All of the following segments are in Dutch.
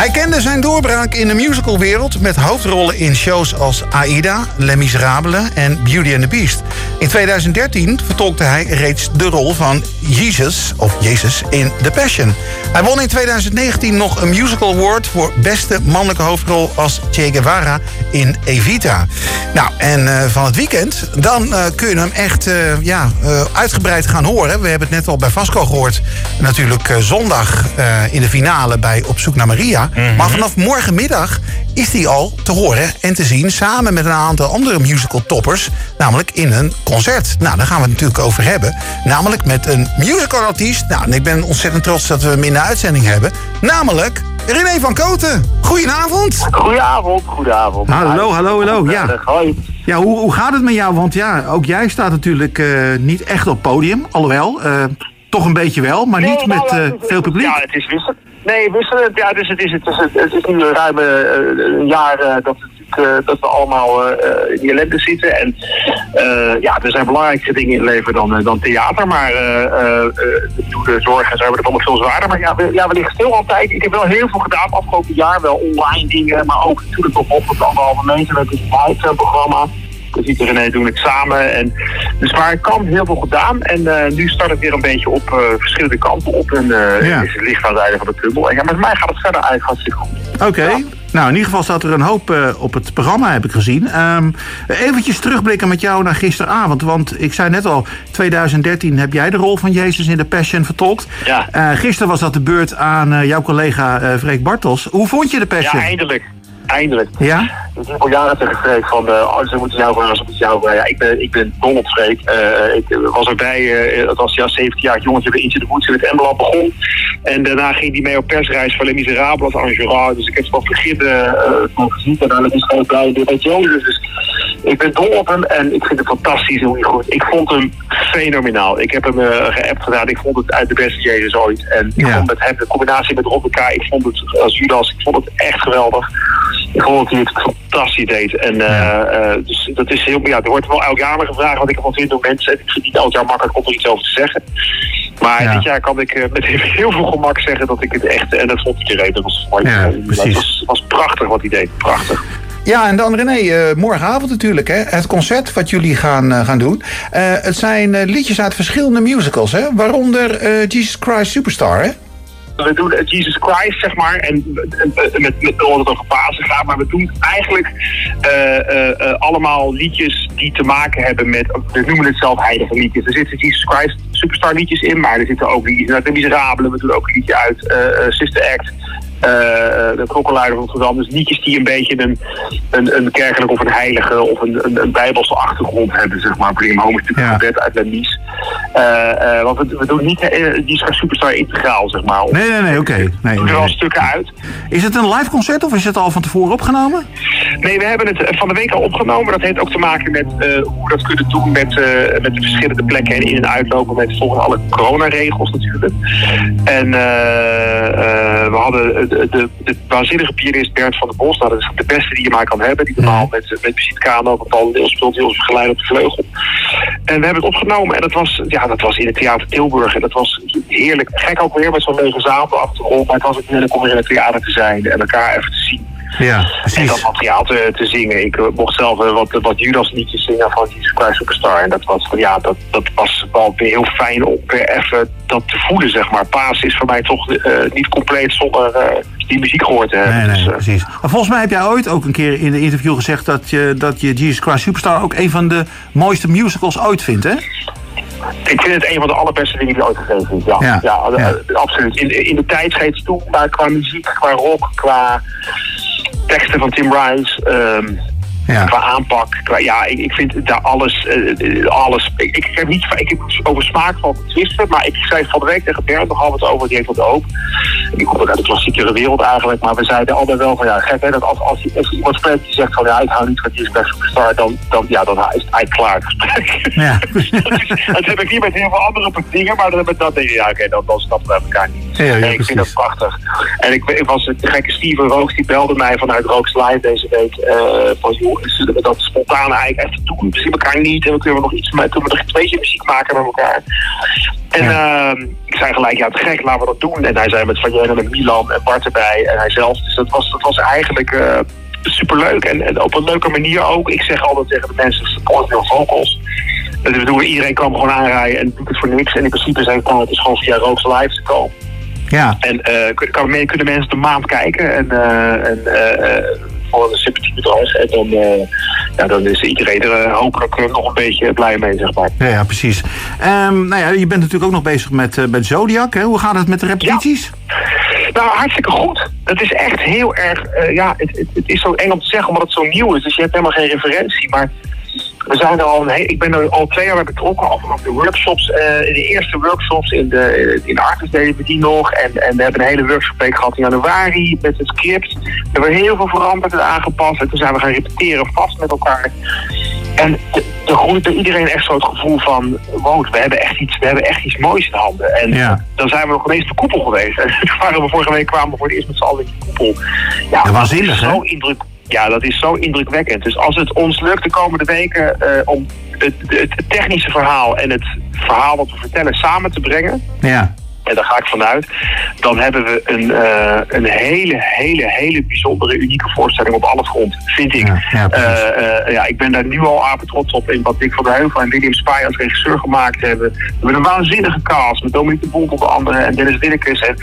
Hij kende zijn doorbraak in de musicalwereld met hoofdrollen in shows als Aida, Les Miserables en Beauty and the Beast. In 2013 vertolkte hij reeds de rol van Jesus, of Jezus, in The Passion. Hij won in 2019 nog een musical award voor beste mannelijke hoofdrol als Che Guevara in Evita. Nou, en uh, van het weekend, dan uh, kun je hem echt uh, ja, uitgebreid gaan horen. We hebben het net al bij Vasco gehoord. Natuurlijk zondag in de finale bij Op zoek naar Maria. Mm -hmm. Maar vanaf morgenmiddag is hij al te horen en te zien... samen met een aantal andere musical toppers. Namelijk in een concert. Nou, daar gaan we het natuurlijk over hebben. Namelijk met een musicalartiest. Nou, en ik ben ontzettend trots dat we hem in de uitzending hebben. Namelijk René van Koten. Goedenavond. Goedenavond, goedenavond. Hallo, hallo, hallo. Ja, Hoi. ja hoe, hoe gaat het met jou? Want ja, ook jij staat natuurlijk uh, niet echt op podium. Alhoewel, uh, toch een beetje wel, maar niet nee, met nou, uh, veel publiek. Ja, het is wisselend. Nee, wisselend. Ja, dus het is, het is, het is nu ruim een jaar dat het uh, dat we allemaal in die ellende zitten. En ja, er zijn belangrijke dingen in het leven dan, dan theater. Maar de zorgen zijn we het allemaal veel zwaarder. Maar ja ja, we liggen stil altijd. Ik heb wel heel veel gedaan afgelopen jaar. Wel online dingen, maar ook natuurlijk op op het anderhalve meter met het programma. Dus ziet René doen het samen. En, dus maar ik kan heel veel gedaan. En uh, nu start het weer een beetje op uh, verschillende kanten op. En uh, ja. is het licht aan het einde van de tunnel. En ja, met mij gaat het verder eigenlijk hartstikke goed. Oké. Okay. Ja. Nou, in ieder geval staat er een hoop op het programma, heb ik gezien. Um, eventjes terugblikken met jou naar gisteravond. Want ik zei net al, 2013 heb jij de rol van Jezus in de Passion vertolkt. Ja. Gisteren was dat de beurt aan jouw collega Freek Bartels. Hoe vond je de Passion? Ja, eindelijk. Eindelijk. Ja? Ik heb al jaren tegen Freek van, uh, oh, ze moeten jou vragen, ze moeten jou vragen. Ja, ik ben, ik ben dol op Freek. Uh, ik was erbij, uh, dat was ja, 17 jaar jongetje bij Into the Woods in het Emmeland begon. En daarna ging hij mee op persreis van Les Miserables als. Dus ik heb het wel vergeten van gezien. En dan is gewoon blij weer met Jonas. Dus ik ben dol op hem en ik vind het fantastisch hoe hij goed. Ik vond hem fenomenaal. Ik heb hem uh, geappt gedaan. Ik vond het uit de beste Jezus ooit. En ik Ja. vond met hem, de combinatie met Rob ik vond het als Judas, ik vond het echt geweldig. Ik vond dat hij het fantastisch deed. En eh, eh, dus dat is heel, ja, er wordt wel elk jaar gevraagd wat ik ervan vind door mensen. En ik vind het niet elk jaar makkelijk om er iets over te zeggen. Maar Ja. dit jaar kan ik met heel veel gemak zeggen dat ik het echt, en dat vond iedereen, dat was mooi. Ja, Dat precies. was, was prachtig wat hij deed, prachtig. Ja, en dan René, eh, morgenavond natuurlijk, hè, het concert wat jullie gaan, eh, gaan doen. Eh, het zijn liedjes uit verschillende musicals, hè? waaronder Jesus Christ Superstar. Hè? we doen Jesus Christ, zeg maar, en met, met omdat het over gaat, maar we doen eigenlijk allemaal liedjes die te maken hebben met, we noemen het zelf heilige liedjes. Er zitten Jesus Christ Superstar liedjes in, maar er zitten ook liedjes uit de Miserabelen, we doen ook een liedje uit Sister Act. De klokkenluider van Rotterdam. Dus liedjes die een beetje een, een, een kerkelijk of een heilige of een, een, een bijbelse achtergrond hebben, zeg maar. Prima Home is natuurlijk Ja. gebed uit. Eh eh want we, we doen niet eh, Jesus Christ Superstar integraal, zeg maar. Nee, nee, nee, oké. Nee, We doen er al nee. stukken uit. Is het een live concert of is het al van tevoren opgenomen? Nee, we hebben het van de week al opgenomen. Dat heeft ook te maken met hoe we dat kunnen doen met, met de verschillende plekken en in- en uitlopen met volgens alle coronaregels natuurlijk. En we hadden de, de, de waanzinnige pianist Bernd van der Bos. Nou, dat is de beste die je maar kan hebben. Die normaal met, met visitekamer ook al deel speelt, heel begeleid op de vleugel. En we hebben het opgenomen en dat was, ja, dat was in het Theater Tilburg. En dat was heerlijk. Gek ook weer met zo'n lege zaal op de achtergrond. Maar het was ook heerlijk om weer in het theater te zijn en elkaar even te zien. Ja, En precies. dat materiaal te, te zingen. Ik eh, mocht zelf eh, wat, wat Judas liedjes zingen van Jesus Christ Superstar. En dat was, ja, dat, dat was wel weer heel fijn om weer even dat te voelen, zeg maar. Paas is voor mij toch eh, niet compleet zonder die muziek gehoord te hebben. Nee, nee, Dus, precies. Maar volgens mij heb jij ooit ook een keer in een interview gezegd dat je, dat je Jesus Christ Superstar ook een van de mooiste musicals ooit vindt, hè? Ik vind het een van de allerbeste dingen die ooit gegeven is. Ja, Ja, ja, eh, ja. absoluut. In, in de tijdsgeest toe, maar qua muziek, qua rock, qua teksten van Tim Rice... ehm, Ja. Qua aanpak, qua, ja, ik, ik vind daar alles, eh, alles. Ik, ik heb niet, ik heb over smaak van te twisten, maar ik zei van de week tegen Bert nog altijd over, die heeft dat ook. Die komt ook uit de klassiekere wereld eigenlijk, maar we zeiden altijd wel van ja, gek hè, dat als, als, iemand spreekt die zegt van ja, ik hou niet van Jesus Christ Superstar, dan, dan, ja, dan is het eigenlijk klaar het gesprek. Ja. dat, dat heb ik niet met heel veel andere dingen, maar dat, dat denk ik, ja, oké, dan, dan snappen we elkaar niet. Ja, en ik vind dat prachtig. En ik, ik was de gekke Steven Rooks, die belde mij vanuit Rooks Live deze week. Uh, van joh, zullen we dat spontaan eigenlijk even doen? We zien elkaar niet en we kunnen nog iets kunnen we nog een tweetje muziek maken met elkaar. En ja. uh, ik zei gelijk, ja, te gek, laten we dat doen. En hij zei met Van Jenen en Milan en Bart erbij en hij zelf. Dus dat was, dat was eigenlijk uh, superleuk. En, en op een leuke manier ook. Ik zeg altijd tegen de mensen, support your vocals. Dat bedoel, iedereen kan gewoon aanrijden en doet het voor niks. En in principe zijn het, het is gewoon via Rooks Live te komen. Ja. En uh, kunnen, kunnen mensen de maand kijken. En, uh, en uh, voor een sympathie bedrag. En dan, ja, dan is iedereen er hopelijk nog een beetje blij mee, zeg maar. Ja, ja precies. Um, nou ja, je bent natuurlijk ook nog bezig met, met Zodiac. Hè? Hoe gaat het met de repetities? Ja. Nou, hartstikke goed. Het is echt heel erg... ja, het, het, het, is zo eng om te zeggen omdat het zo nieuw is. Dus je hebt helemaal geen referentie. Maar we zijn er al een, ik ben er al twee jaar bij betrokken, al vanaf de workshops. Uh, de eerste workshops in de, in de Artis deden we die nog. En, en we hebben een hele workshopweek gehad in januari met het script. We hebben heel veel veranderd en aangepast. En toen zijn we gaan repeteren vast met elkaar. En er groeit bij iedereen echt zo het gevoel van... wow, we hebben echt iets, we hebben echt iets moois in handen. En ja. dan zijn we nog ineens de koepel geweest. En toen waren we vorige week kwamen we voor het eerst met z'n allen in de koepel. Ja, ja waanzinnig, Zo indruk, ja, dat is zo indrukwekkend. Dus als het ons lukt de komende weken uh, om het, het, technische verhaal en het verhaal wat we vertellen samen te brengen. Ja. En daar ga ik vanuit. Dan hebben we een, uh, een hele, hele, hele bijzondere, unieke voorstelling op alle fronten, vind ik. Ja, ja, uh, ja, ik ben daar nu al apen trots op in wat Dick van der Heuvel en William Spy als regisseur gemaakt hebben. We hebben een waanzinnige cast met Dominique de Bond onder andere en Dennis Willekes. En,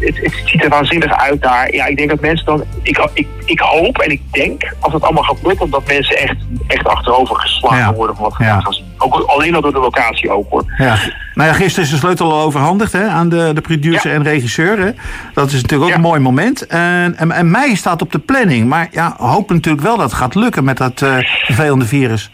het, ziet er waanzinnig uit daar. Ja, ik denk dat mensen dan... Ik, ik, ik hoop en ik denk, als het allemaal gaat lukken, dat mensen echt, echt achterover geslagen worden van wat we gaan zien. Ook, alleen al door de locatie ook hoor. Ja. Nou ja, gisteren is de sleutel al overhandigd hè, aan de, de producer Ja. en regisseur. Hè. Dat is natuurlijk ook Ja. een mooi moment. En, en, en mei staat op de planning. Maar ja, hoop natuurlijk wel dat het gaat lukken met dat eh, vervelende virus.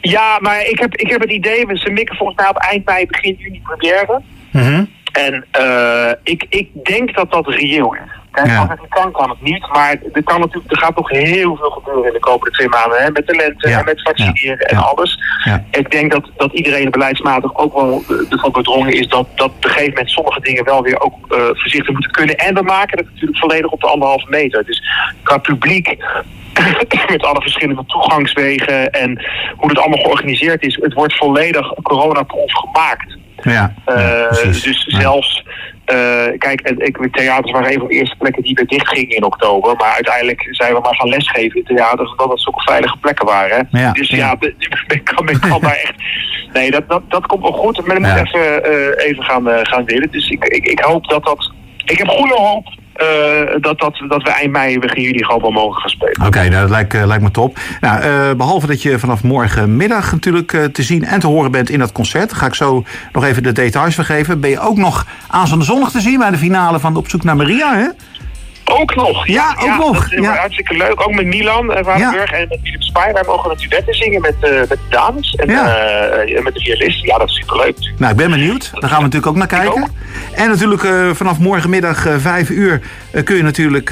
Ja, maar ik heb, ik heb het idee, we ze mikken volgens mij op eind mei, begin juni première. Mhm. En eh, ik, ik denk dat dat reëel is. Kijk, Ja. als het niet kan, kan het niet. Maar er, kan natuurlijk, er gaat nog heel veel gebeuren in de komende twee maanden. Hè, met de lente Ja. en met vaccineren en alles. Ja. Ik denk dat, dat iedereen beleidsmatig ook wel eh, ervan bedrongen is dat, dat op een gegeven moment sommige dingen wel weer ook eh, voorzichtig moeten kunnen. En we maken het natuurlijk volledig op de anderhalve meter. Dus qua publiek met alle verschillende toegangswegen en hoe het allemaal georganiseerd is. Het wordt volledig coronaproof gemaakt. Ja, ja, precies. dus zelfs, uh, kijk, ik, theaters waren een van de eerste plekken die weer dichtgingen in oktober. Maar uiteindelijk zijn we maar gaan lesgeven in theaters, omdat dat zulke veilige plekken waren. Dus ja. men kan, men kan daar echt. Nee, dat, dat, dat komt wel goed. Maar dan moet even, eh, even gaan, eh, gaan willen. Dus ik, ik, ik hoop dat dat. Ik heb goede hoop eh, dat, dat, dat we eind mei, begin juli gewoon wel mogen gaan spelen. Oké, nou, dat lijkt, eh, lijkt me top. Nou, eh, behalve dat je vanaf morgenmiddag natuurlijk eh, te zien en te horen bent in dat concert, ga ik zo nog even de details vergeven. Ben je ook nog aanstaande zondag te zien bij de finale van Op zoek naar Maria, hè? Ook nog. Ja, ook nog, Dat is ja. hartstikke leuk. Ook met Milan uh, Waardenburg en met Philip Spy. Wij mogen het duetten zingen met, eh, met de dames. En Ja. eh, met de violist. Ja, dat is superleuk. Nou, ik ben benieuwd. Daar gaan we natuurlijk ook naar kijken. ook. En natuurlijk eh, vanaf morgenmiddag eh 5 uur kun je natuurlijk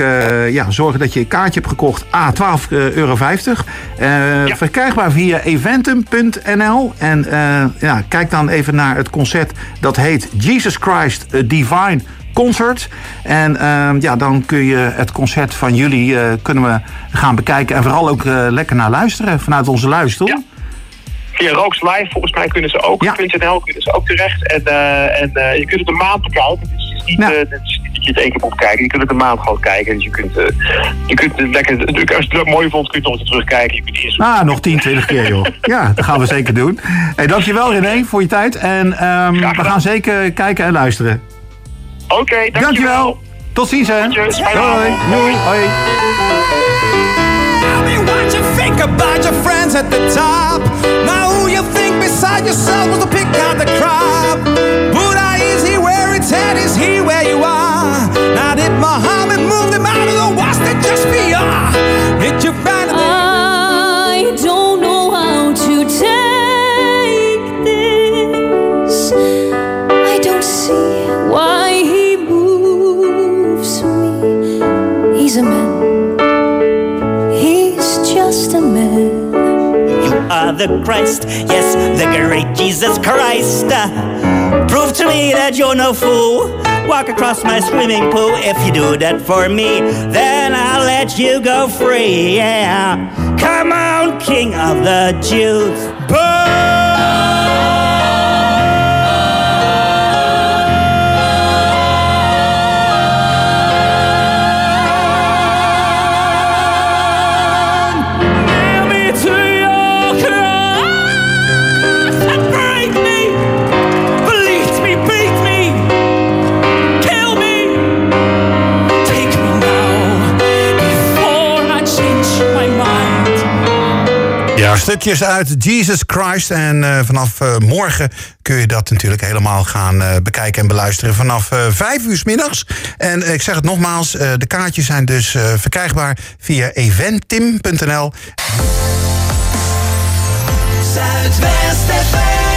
ja, zorgen dat je een kaartje hebt gekocht. A, 12,50 euro. Ja. Verkrijgbaar via eventum.nl. En ja, kijk dan even naar het concert. Dat heet Jesus Christ Divine Concert. En eh, ja, dan kun je het concert van jullie eh, kunnen we gaan bekijken. En vooral ook eh, lekker naar luisteren vanuit onze luister. Ja. Via Rooks Live, volgens mij kunnen ze ook. Ja. .nl kunnen ze ook terecht. En, eh, en je kunt het een maand bekijken. Dus het is niet, Ja. het is niet dat je het één keer moet kijken. Je kunt het een maand gewoon kijken. Dus je kunt, je kunt het lekker... Als je het mooi vond, kun je het nog eens terugkijken. Je kunt eerst Ah, nog 10, 20 keer, joh. Ja, dat gaan we zeker doen. Hey, dankjewel, René, voor je tijd. En ehm, we gaan zeker kijken en luisteren. Oké, dankjewel. Dankjewel. Tot ziens, hè. Groetjes, Hoi. Doei. Hoi. What you think about your friends at the top. Now who you think beside yourself was to pick out the crop. Buddha is he where it's at? Is he where you are? Now did Muhammad move them out of the was they just VR? Did you Christ, yes, the great Jesus Christ. Prove to me that you're no fool. Walk across my swimming pool. If you do that for me, then I'll let you go free. Yeah. Come on, King of the Jews. Nail Ja, stukjes uit Jesus Christ. En eh, vanaf eh, morgen kun je dat natuurlijk helemaal gaan eh, bekijken en beluisteren. Vanaf eh, vijf uur 's middags. En ik zeg het nogmaals, eh, de kaartjes zijn dus eh, verkrijgbaar via eventim.nl. Zuidwest FM.